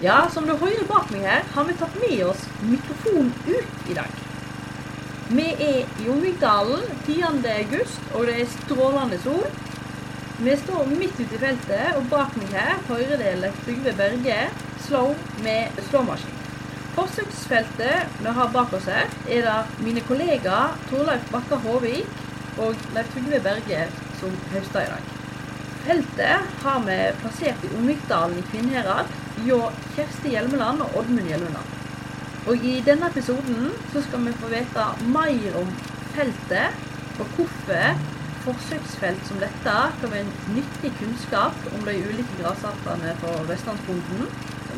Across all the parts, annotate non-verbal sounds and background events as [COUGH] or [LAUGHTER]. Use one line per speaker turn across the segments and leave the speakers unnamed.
Ja, som du hører bak meg her, har vi tatt med oss mikrofonen ut i dag. Vi er i Ungvikdalen 10. august, og det er strålende sol. Vi står midt ute i feltet, og bak meg her hører det Leif Trygve Berge slå med slåmaskin. Forsøksfeltet vi har bak oss her, er det mine kollegaer Torleif Bakka Håvik og Leif Trygve Berge som høster i dag. Feltet har vi plassert i Ungvikdalen i Kvinnherad hjå Kjersti Hjelmeland og Oddmund Hjelmeland. Og i denne episoden så skal vi få vite mer om feltet, og hvorfor forsøksfelt som dette kan være en nyttig kunnskap om de ulike grasartene på vestlandsbonden.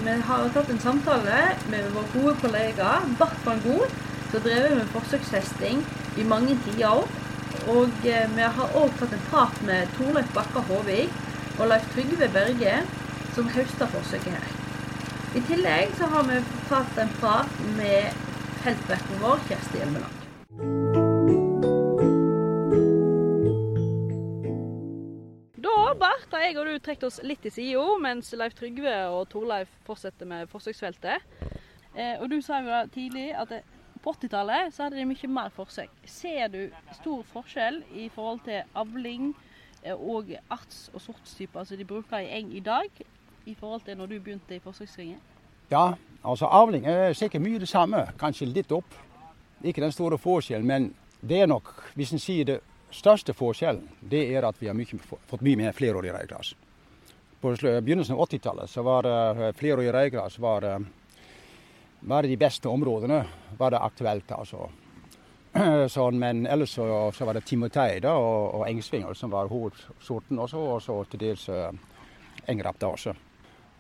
Vi har tatt en samtale med vår gode kollega Bart van Gool, som drevet med forsøksfesting i mange tiår. Og eh, vi har òg tatt en prat med Torleif Bakka Håvik og Leif Trygve Berge, som høster forsøket her. I tillegg så har vi tatt en prat med feltverten vår, Kjersti Hjelmeland. Da, Bart, har jeg og du trukket oss litt til sida, mens Leif Trygve og Torleif fortsetter med forsøksfeltet. Eh, og du sa jo tidlig at på 80-tallet så hadde de mye mer forsøk. Ser du stor forskjell i forhold til avling eh, og arts- og sortstyper som de bruker i eng i dag, i forhold til når du begynte i forsøksringen?
Ja, altså avling er sikkert mye det samme, kanskje litt opp. Ikke den store forskjellen, men det er nok, hvis en sier det største forskjellen, det er at vi har mye, fått mye mer flerårig reigras. På begynnelsen av 80-tallet var det flerårig reigras var, var de beste områdene var det aktuelt. altså. [CLEARS THROAT] Sånn, men ellers så, så, var det timotei da, og, og engsvingel som var hovedsorten også, og så til dels uh, engrapp da også.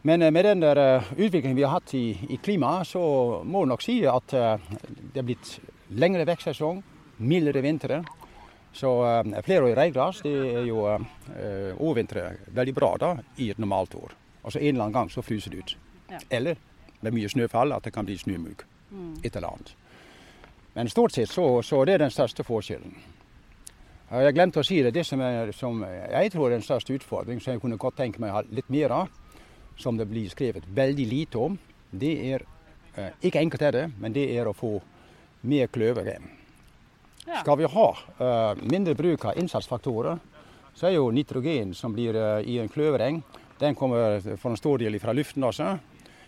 Men med den der utviklingen vi har hatt i, i klimaet, så må vi nok si at uh, det er blitt lengre vekstsesong, mildere vintre. Så uh, i reigras det er jo overvintrer veldig bra da, i et normalt år. Altså En eller annen gang så fryser det ut. Eller med mye snøfall at det kan bli snømugg. Mm. Et eller annet. Men stort sett så, så det er den største forskjellen. Jeg glemte å si det. Det som, er, som jeg tror er den største utfordringen, som jeg kunne godt tenke meg å ha litt mer av, som det blir skrevet veldig lite om, det er Ikke enkelt er det, men det er å få mer kløver. Ja. Skal vi ha uh, mindre bruk av innsatsfaktorer, så er jo nitrogen som blir uh, i en kløvereng, den kommer for en stor del fra luften også.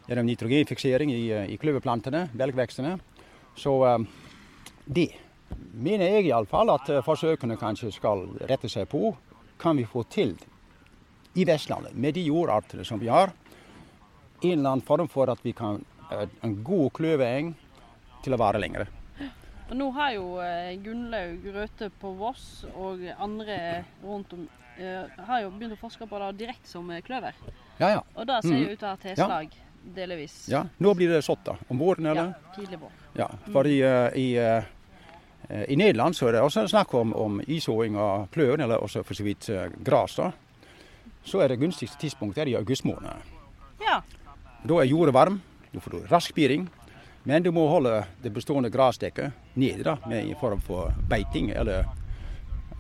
Gjennom nitrogenfiksering i, i kløverplantene, belgvekstene. Så det mener jeg iallfall at forsøkene kanskje skal rette seg på. Kan vi få til i Vestlandet, med de jordartene som vi har, en eller annen form for at vi kan en god kløveeng til å vare lenger.
Og nå har jo eh, Gunnlaug Røthe på Voss og andre rundt om eh, har jo begynt å forske på det direkte som kløver.
Ja, ja.
Og det ser jo mm. ut til å ha tilslag, ja. delvis.
Ja, nå blir det sådd da. Om våren, eller?
Ja, tidlig vår.
Ja, for i, eh, i, i, Nederland så er det også snakk om, om isåing av kløver, eller også for så vidt gras. da. Så er det gunstigste tidspunktet i august måned.
Ja.
Da er jorda varm, du får rask spiring. Men du må holde det bestående grasdekket nede da, med en form for beiting. Eller,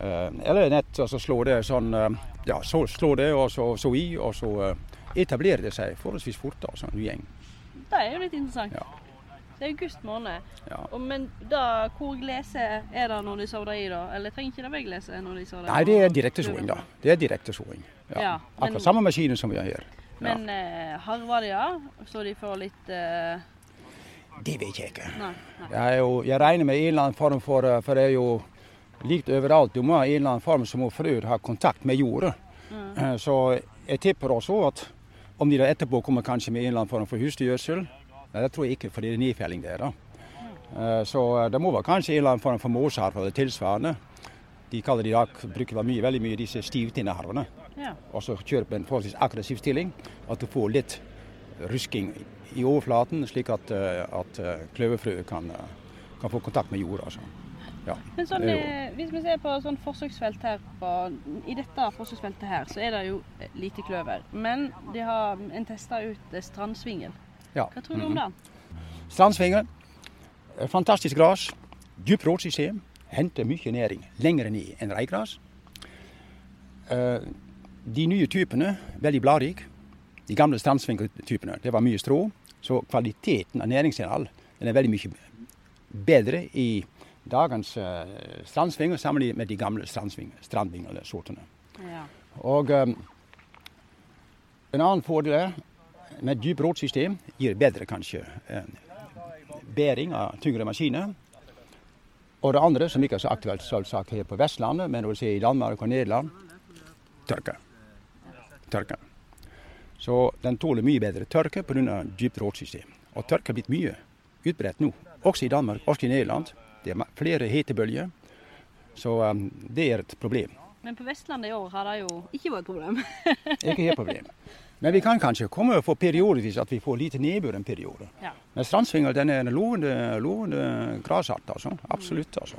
uh, eller nett altså slå det sånn uh, Ja, så, slå det og så, så i, og så uh, etablerer det seg forholdsvis fort. da, sånn gjeng.
Det er jo litt interessant. Ja. Det er august måned. Ja. Og, men da, hvor glese er det når de sover i, da? Eller trenger ikke det meg lese når de sover?
Nei, det er direktesåing, da. Det er direktesåing. Ja. ja Akkurat samme maskinen som vi har her.
Men ja. harver de, da? Så de får litt
det vet jeg ikke. Nei, nei. Jeg, jo, jeg, regner med en eller annen form for eh, For det er jo likt overalt. Du må ha en eller annen form som må frøer ha kontakt med jorda. Mm. Eh, så jeg tipper også at om de da etterpå kommer kanskje med en eller annen form for husdyrgjødsel Det tror jeg ikke, fordi det er nifjelling det er. da. Mm. Så det må være kanskje en eller annen form for måsarv eller tilsvarende. De kaller de da, bruker mye, veldig mye disse stivtinneharvene. Ja. Og så kjører på en forholdsvis aggressiv stilling. At du får litt rusking i overflaten, slik at, eh, at eh, kløverfrø kan, eh, kan, få kontakt med jorda. Altså. Ja,
Men sånn, Hvis vi ser på sånn forsøksfelt her, på, i dette forsøksfeltet her, så er det jo lite kløver. Men de har en testa ut strandsvingel.
Ja.
Hva tror du om mhm. det?
Strandsvingel, fantastisk gras. Dypt rotsystem. Henter mye næring lenger ned enn reigras. De nye typene, veldig bladrike. de gamle strandsvingertypene. Det var mye strå. Så kvaliteten av næringsinnhold den er veldig mye bedre i dagens uh, strandsvinger sammenlignet med de gamle strandvingersortene. Ja. Og um, en annen fordel er med dyp rotsystem gir bedre kanskje uh, bæring av tyngre maskiner. Og det andre, som ikke er så aktuelt selvsagt her på Vestlandet, men også i Danmark og Nederland, tørke. Tørke. Så den tåler mye bedre tørke pga. dypt rotsystem. Og tørke er blitt mye utbredt nå, også i Danmark, også i Nederland. Det er flere hetebølger, så um, det er et problem.
Men på Vestlandet i år har det jo ikke vært et problem?
ikke et problem. [LAUGHS] Men vi kan kanskje komme for periodevis at vi får lite nedbør en periode. Ja. Men strandsvingel den er en lovende, lovende grasart, altså. Absolutt, altså.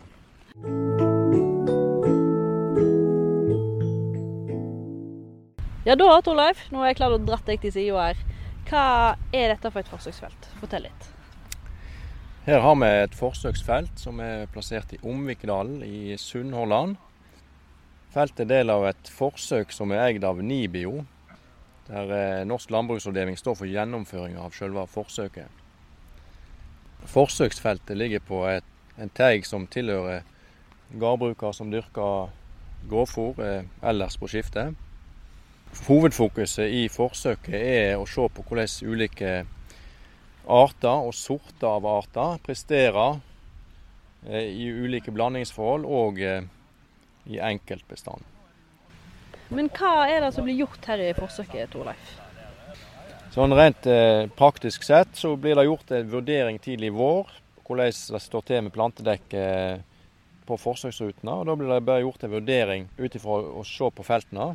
Ja da, Torleif, nå har jeg klart å dra deg til sida her. Hva er dette for et forsøksfelt? Fortell litt.
Her har vi et forsøksfelt som er plassert i Omvikdalen i Sunnhordland. Feltet er del av et forsøk som er eid av Nibio, der eh, Norsk landbruksavdeling står for gjennomføring av selve forsøket. Forsøksfeltet ligger på et, en teig som tilhører gårdbruker som dyrker grovfôr eh, ellers på skiftet. Hovedfokuset i forsøket er å se på hvordan ulike arter og sorter av arter presterer eh, i ulike blandingsforhold og i enkeltbestand.
Men hva er det som blir gjort her i forsøket, Torleif?
Sånn Rent eh, praktisk sett så blir det gjort en vurdering tidlig i vår hvordan det står til med plantedekket eh, på forsøksrutene. og Da blir det bare gjort en vurdering ut ifra å se på feltene.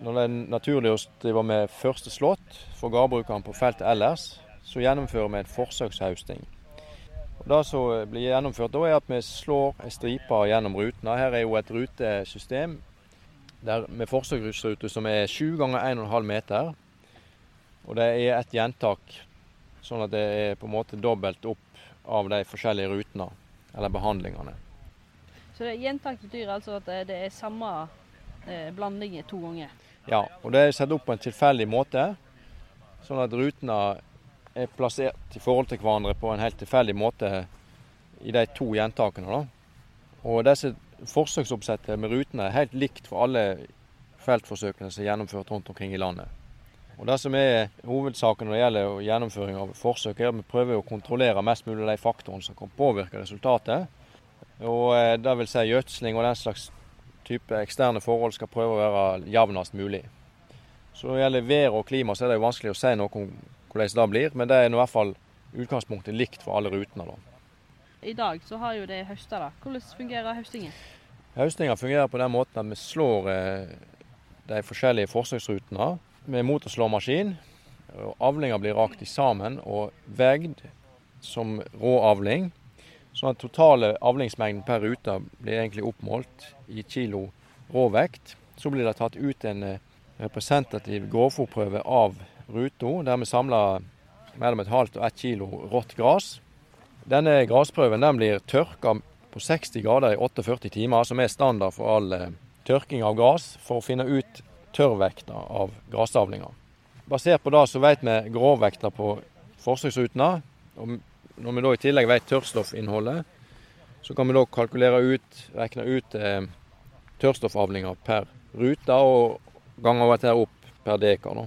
Når det er naturlig å drive med første slått for gårdbrukeren på feltet ellers, så gjennomfører vi en forsøkshausting. Og det som blir gjennomført da, er at vi slår en stripe gjennom rutene. Her er jo et rutesystem der med forsøksrute som er 7 ganger 1,5 meter. Og det er et gjentak, sånn at det er på en måte dobbelt opp av de forskjellige rutene, eller behandlingene.
Så det gjentak betyr altså at det er samme eh, blanding to ganger?
Ja, og det er satt opp på en tilfeldig måte, sånn at rutene er plassert i forhold til hverandre på en helt tilfeldig måte i de to gjentakene. Da. Og disse forsøksoppsettet med rutene er helt likt for alle feltforsøkene som er gjennomført rundt omkring i landet. Og Det som er hovedsaken når det gjelder gjennomføring av forsøk, er at vi prøver å kontrollere mest mulig de faktorene som kan påvirke resultatet. Og eh, Det vil si gjødsling og den slags type eksterne forhold skal prøve å være jevnest mulig. Så Når det gjelder vær og klima, så er det jo vanskelig å si noe om hvordan det blir, men det er i hvert fall utgangspunktet likt for alle rutene. da.
I dag så har jo det høsta. da. Hvordan fungerer høstingen?
Høstinga fungerer på den måten at vi slår eh, de forskjellige forsøksrutene med motorslåmaskin. Avlinga blir rakt sammen og vegd som råavling. Sånn at totale avlingsmengden per rute blir egentlig oppmålt i kilo råvekt. Så blir det tatt ut en eh, representativ grovfòrprøve av ruta, der vi samler mellom et halvt og ett kilo rått gress. Denne gressprøven den blir tørka på 60 grader i 48 timer, som er standard for all eh, tørking av gress, for å finne ut tørrvekta av gressavlinga. Basert på det så vet vi grovvekta på forsøksrutene. og Når vi da i tillegg vet tørrstoffinnholdet, så kan vi da kalkulere ut, regne ut eh, tørrstoffavlinga per rute, og gange dette opp per dekar.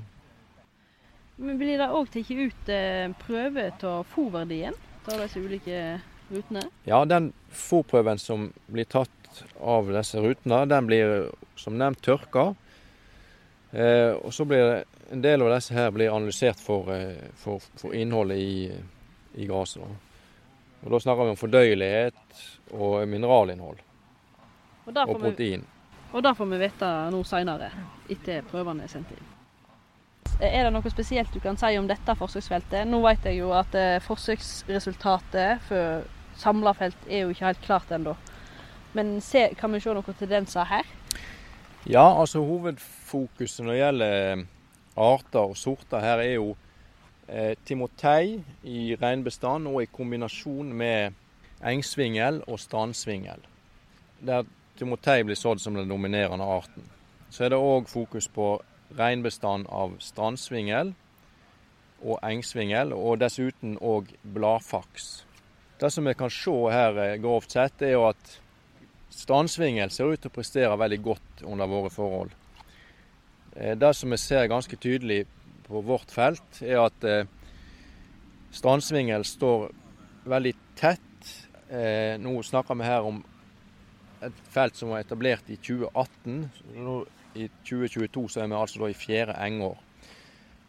Men Blir det òg tatt ut eh, prøve av fòrverdien? Av disse ulike rutene?
Ja, den fòrprøven som blir tatt av disse rutene, den blir som nevnt tørka. Eh, og så blir en del av disse her blir analysert for, eh, for, for innholdet i, i gresset. Og da snakker vi om fordøyelighet og mineralinnhold. Og, og protein.
Vi, og det får vi vite nå seinere, etter prøvene er sendt inn. Er det noe spesielt du kan si om dette forsøksfeltet? Nå vet jeg jo at eh, forsøksresultatet for samla felt er jo ikke helt klart ennå. Men se, kan vi se noen tendenser her?
Ja, altså hovedfokuset når det gjelder eh, arter og sorter her, er jo eh, timotei i reinbestand og i kombinasjon med engsvingel og strandsvingel. Der timotei blir sådd som den dominerende arten. Så er det òg fokus på reinbestand av strandsvingel og engsvingel, og dessuten òg bladfaks. Det som vi kan se her eh, grovt sett, er jo at strandsvingel ser ut til å prestere veldig godt under våre forhold. Eh, det som vi ser ganske tydelig på vårt felt, er at eh, strandsvingel står veldig tett. Nå snakker vi her om et felt som var etablert i 2018. Nå, I 2022 så er vi altså da i fjerde engår.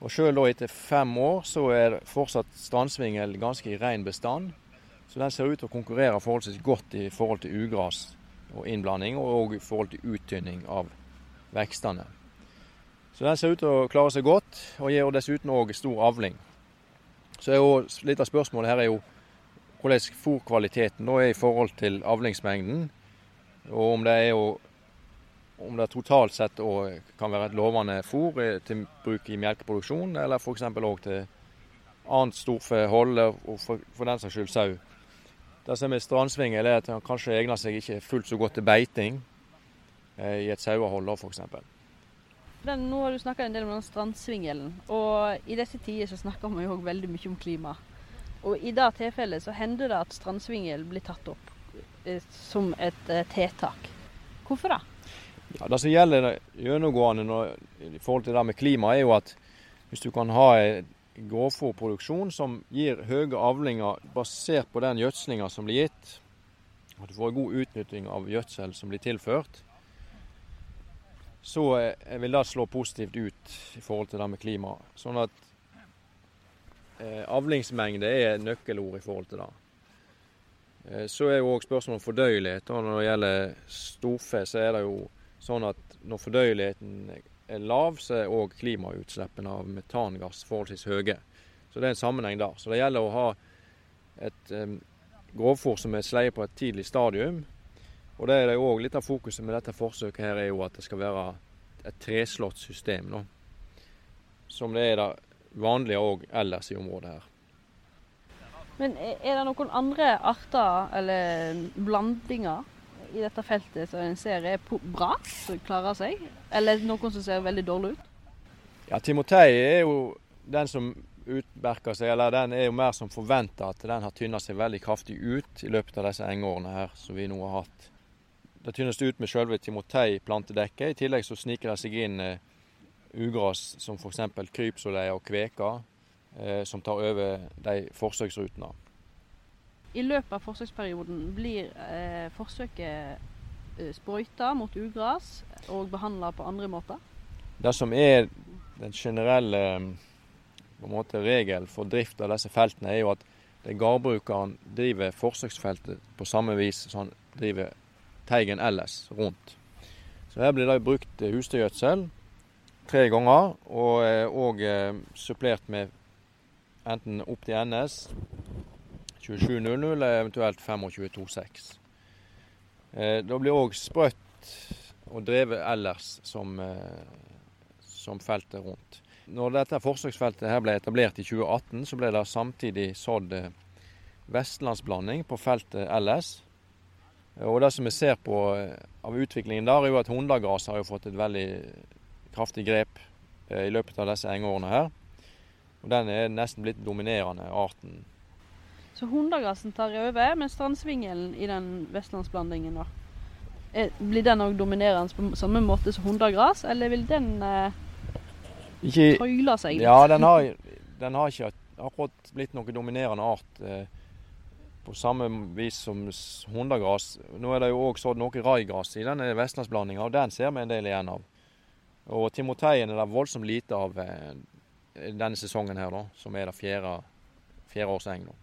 Og Sjøl etter fem år så er fortsatt strandsvingel ganske i ren bestand. Så den ser ut til å konkurrere forholdsvis godt i forhold til ugras og innblanding, og i forhold til uttynning av vekstene. Så den ser ut til å klare seg godt, og gir dessuten òg stor avling. Så er jo litt av spørsmålet her er jo hvordan fòrkvaliteten er i forhold til avlingsmengden. Og om det er jo om det totalt sett kan være et lovende fôr til bruk i melkeproduksjon, eller f.eks. òg til annet storfehold, og for, for, den saks skyld sau. Det som er strandsvingel, er at han kanskje egner seg ikke fullt så godt til beiting eh, i et sauehold, f.eks.
nå har du snakka en del om den strandsvingelen, og i disse tider så snakker vi jo veldig mye om klima. Og i det tilfellet så hender det at strandsvingel blir tatt opp eh, som et eh, tiltak. Hvorfor det?
Ja, Det som gjelder gjennomgående i forhold til det med klima, er jo at hvis du kan ha en grovfòrproduksjon som gir høye avlinger basert på den gjødslinga som blir gitt, at du får en god utnytting av gjødsel som blir tilført, så vil det slå positivt ut i forhold til det med klima. Sånn at eh, avlingsmengde er nøkkelord i forhold til det. Eh, så er jo òg spørsmålet om fordøyelighet. Og når det gjelder storfe, så er det jo Sånn at når fordøyeligheten er lav, så er òg klimautslippene av metangass forholdsvis høye. Så det er en sammenheng der. Så det gjelder å ha et um, grovfôr som er sleiet på et tidlig stadium. Og det er òg litt av fokuset med dette forsøket her, er jo at det skal være et treslått system. Nå. Som det er det vanlige òg ellers i området her.
Men er det noen andre arter eller blandinger i dette feltet som en ser er bra, som klarer seg? Eller noen som ser veldig dårlig ut?
Ja, Timotei er jo den som utmerker seg, eller den er jo mer som forventa at den har tynna seg veldig kraftig ut i løpet av disse engeårene her som vi nå har hatt. Det tynnes ut med selve timotei-plantedekket. I tillegg så sniker det seg inn eh, ugras som f.eks. krypsoleie og kveka, eh, som tar over de forsøksrutene.
I løpet av forsøksperioden blir eh, forsøket eh, sprøyta mot ugras og behandla på andre måter?
Det som er den generelle måte, regel for drift av disse feltene, er jo at gårdbrukeren driver forsøksfeltet på samme vis som han driver teigen ellers rundt. Så Her blir det brukt husdyrgjødsel tre ganger, og, og eh, supplert med enten opp til NS 27.00 eller eventuelt 25.26. Eh, da blir òg sprøtt og drevet ellers som, eh, som, feltet rundt. Når dette forsøksfeltet her ble etablert i 2018, så ble det samtidig sådd eh, vestlandsblanding på feltet ellers. Og Det som vi ser på av utviklingen der, er jo at hundagras har jo fått et veldig kraftig grep i løpet av disse engeårene her. Og Den er nesten blitt dominerende arten
så hundegrasen tar over, men strandsvingelen i den vestlandsblandingen, da. Blir den òg dominerende på samme måte som hundegras, eller vil den eh, ikke, tøyle seg litt?
Ja, den har, den har ikke akkurat blitt noen dominerende art eh, på samme vis som hundegras. Nå er det jo òg sådd noe raigras i denne vestlandsblandinga, og den ser vi en del igjen av. Og timoteien er det voldsomt lite av eh, denne sesongen her, da, som er det fjerde, fjerde nå.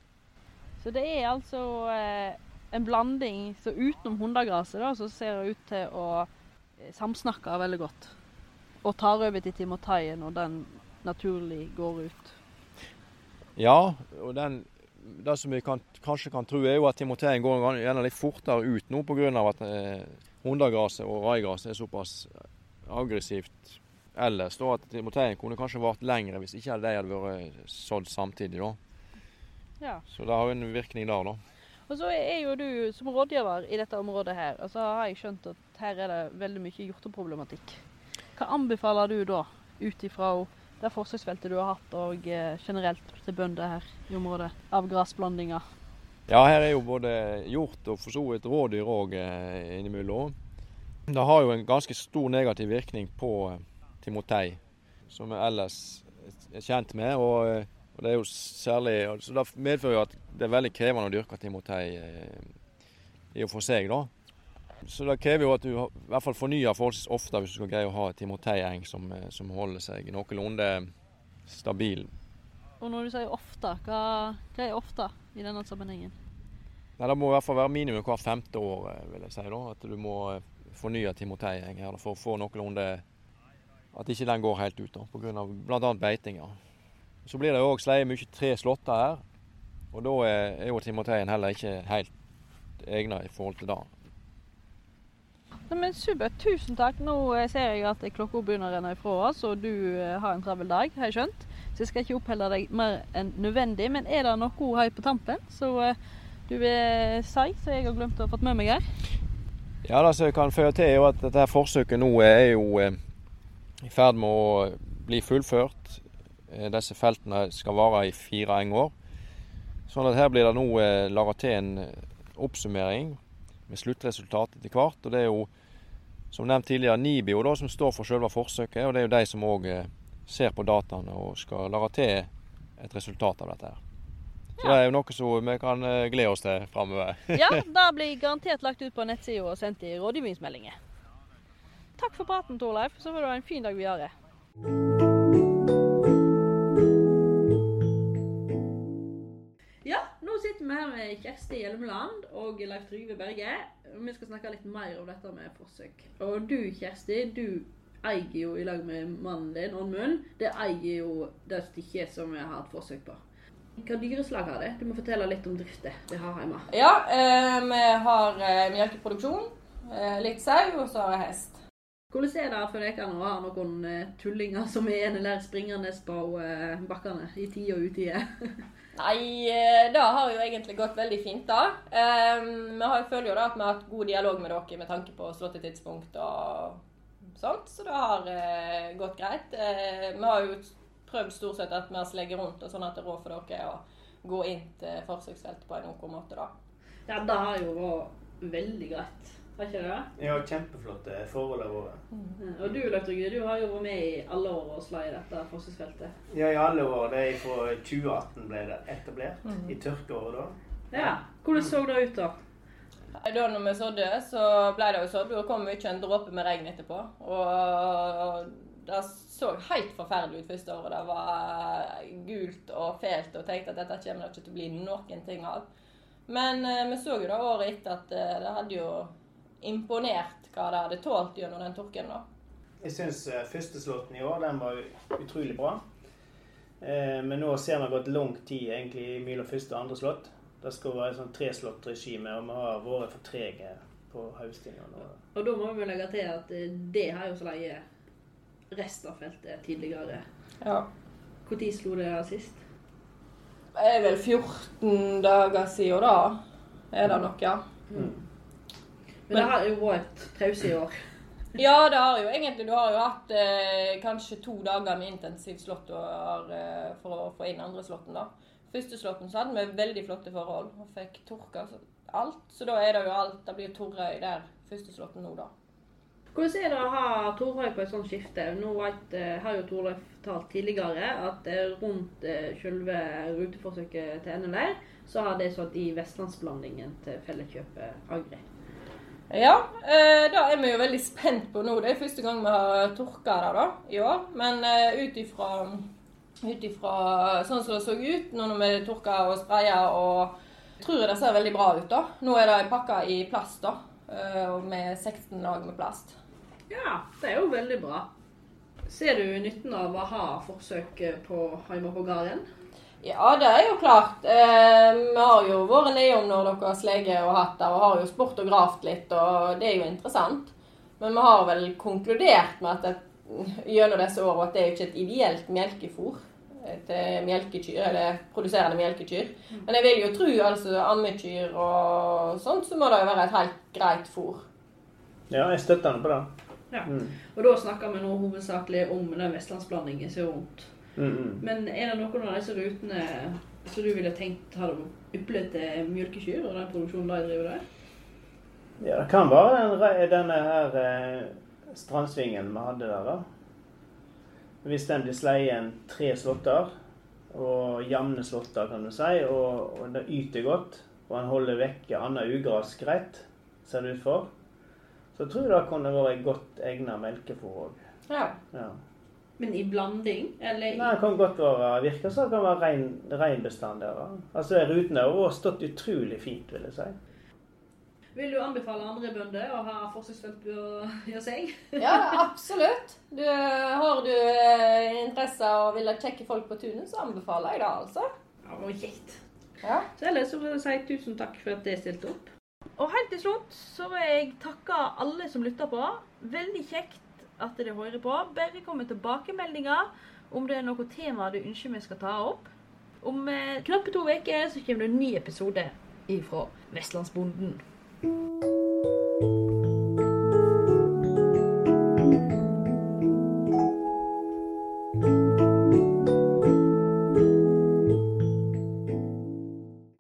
Så det er altså eh, en blanding så utenom hundegraset da, så ser ut til å eh, samsnakke veldig godt. Og tar over til timotaien når den naturlig går ut.
Ja, og den, det som vi kan, kanskje kan tro, er jo at timoteien går gjerne litt fortere ut nå pga. at eh, hundegraset og raigraset er såpass aggressivt ellers. Da, at timoteien kunne kanskje vart lengre hvis ikke de hadde vært sådd samtidig. da. Ja. Så det har jo en virkning der, da.
Og så er jo du som rådgiver i dette området her, og så har jeg skjønt at her er det veldig mye hjorteproblematikk. Hva anbefaler du da ut ifra det forsøksfeltet du har hatt, og generelt til bønder her i området, av gressblandinger?
Ja, her er jo både hjort og for så vidt rådyr òg innimellom. Det har jo en ganske stor negativ virkning på timotei, som vi ellers er kjent med. og og Det er jo særlig, så det medfører jo at det er veldig krevende å dyrke timotei i og for seg. da. Så det krever jo at du i hvert fall fornyer forholdsvis ofte hvis du skal greie å ha timoteieng som, eh, som holder seg noenlunde stabil.
Og når du sier ofte, hva, hva er ofte i denne sammenhengen?
Nei, Det må i hvert fall være minimum hvert femte år, eh, vil jeg si. da, At du må eh, fornye timoteieng her for å få noenlunde At ikke den går helt ut, da, pga. bl.a. beitinga. Så blir det òg sleie mye tre slåtter her. Og da er jo timoteien heller ikke helt egna i forhold til det.
Nei, men Supert. Tusen takk. Nå eh, ser jeg at klokka begynner å renne ifra oss, og du eh, har en travel dag, har jeg skjønt. Så jeg skal ikke oppholde deg mer enn nødvendig. Men er det noe her på tampen så eh, du vil si, som jeg har glemt å ha fått med meg her?
Ja, det som kan føre til, er at dette forsøket nå er jo i ferd med å bli fullført. Disse feltene skal vare i fire år. Sånn at her blir det nå laga til en oppsummering med sluttresultat etter hvert. og Det er jo som nevnt tidligere NIBIO da, som står for selve forsøket. og Det er jo de som òg eh, ser på dataene og skal lage til et resultat av dette. her. Så ja. Det er jo noe som vi kan eh, glede oss til framover. [LAUGHS]
ja, [LAUGHS] det blir garantert lagt ut på nettsida og sendt i rådgivningsmeldinger. Takk for praten, Torleif. Så får du ha en fin dag videre. Sitter vi her med Kjersti Hjelmeland og Leif Trygve Berge. Vi skal snakke litt mer om dette med forsøk. Og du Kjersti, du eier jo i lag med mannen din, Oddmund, det eier jo det stykket som vi har hatt forsøk på. Hva dyreslag har det? Du må fortelle litt om drifta det har hjemme.
Ja, eh, vi har eh, melkeproduksjon, eh, litt sau, og så hest.
Hvordan er det for dere å ha noen eh, tullinger som er ene der springende på eh, bakkene i tide og utide? [LAUGHS]
Nei, eh, det har jo egentlig gått veldig fint, da. Um, vi føler jo da at vi har hatt god dialog med dere med tanke på slåttetidspunkt og sånt, så det har uh, gått greit. Uh, vi har jo prøvd stort sett at vi har slegget rundt, og sånn at det er råd for dere å gå inn til forsøksfeltet på en ok måte, da.
Ja, det har jo vært veldig greit. Har ikke det?
Ja, kjempeflotte forhold har vært.
Mm. Og du Lars du har jo vært med i alle år og slått i dette forskningsfeltet.
Ja, i alle år. Det er fra 2018 ble det etablert. Mm. I tørkeåret da.
Ja. Hvordan så det ut da?
Da når vi sådde, så ble det jo sådd, og det kom ikke en dråpe med regn etterpå. Og det så helt forferdelig ut første året. Det var gult og fælt, og tenkte at dette kommer det ikke til å bli noen ting av. Men eh, vi så jo da året etter at eh, det hadde jo imponert hva det hadde tålt gjennom den tørken.
Jeg syns uh, førsteslåtten i år den var utrolig bra. Eh, men nå ser vi har gått lang tid egentlig mellom første og andre slått. Det skal være sånn treslåttregime, og vi har vært for trege på høstingene.
Og da må vi legge til at eh, det har jo så leie resten av feltet tidligere.
Ja.
Når slo det sist?
Det er vel 14 dager siden da. Er det nok, ja. Mm.
Men, det har jo vært pause i år. [LAUGHS]
Ja, det har jo egentlig. Du har jo hatt eh, kanskje to dager med intensiv slått eh, for å få inn andre slåtten. da. Første slåtten så hadde vi veldig flotte forhold og fikk tørka alt. Så da er det jo alt. Det blir Torøy der første slåtten nå, da.
Hvordan er det å ha Torøy på et sånt skifte? Nå vet, eh, har jo Torøy fortalt tidligere at rundt eh, selve ruteforsøket til NLR, så har det satt i vestlandsblandingen til Felleskjøpet Agri.
Ja, det da er vi jo veldig spent på nå. Det er første gang vi har tørka det da, i år. Men eh, ut ifra sånn som det så ut nå når vi tørka og spraya, og tror jeg det ser veldig bra ut. da. Nå er det pakka i plast, da. Eh, med 16 lag med plast.
Ja, det er jo veldig bra. Ser du nytten av å ha forsøk på hjemme på gården?
Ja, det er jo klart. Eh, vi har jo vært nedom når dere har sleget og hatt det, og har jo spurt og gravd litt, og det er jo interessant. Men vi har vel konkludert med at det, gjennom disse årene at det er ikke et ideelt melkefôr til melkekyr, eller produserende melkekyr. Men jeg vil jo tro altså ammekyr og sånt, så må det jo være et helt greit fôr.
Ja, jeg støtter henne på det.
Ja.
Mm.
Og da snakker vi nå hovedsakelig om den vestlandsblandingen som er rundt.
Mm.
Men er det noen av disse rutene som du ville tenkt hadde yplet til mjølkekyr og den produksjonen de driver der?
Ja, det kan være den, denne her eh, strandsvingen vi hadde der, da. Hvis den blir sleien tre slåtter, og jevne slåtter, kan du si, og, og det yter godt, og han holder vekke annet ugras greit, ser det ut for, så tror jeg det kunne vært godt egnet melkefôr òg.
Ja.
Ja.
Men i blanding? Eller i
Nei, det kan godt være virke som det kan være rein, rein bestand der. Altså, Rutene har også stått utrolig fint, vil jeg si.
Vil du anbefale andre bønder å ha forsøksfelt på gjøre seg? [LAUGHS]
ja, absolutt. Du, har du eh, interesse og vil ha sjekke folk på tunet, så anbefaler jeg det, altså.
Ja, det kjekt.
Ja.
Så ellers så vil jeg si tusen takk for at dere stilte opp. Og helt til slutt så vil jeg takke alle som lytter på. Veldig kjekt at dere hører på. Bare kom med tilbakemeldinger om det er noe tema du ønsker vi skal ta opp. Om eh, knappe to uker så kommer det en ny episode ifra Vestlandsbonden.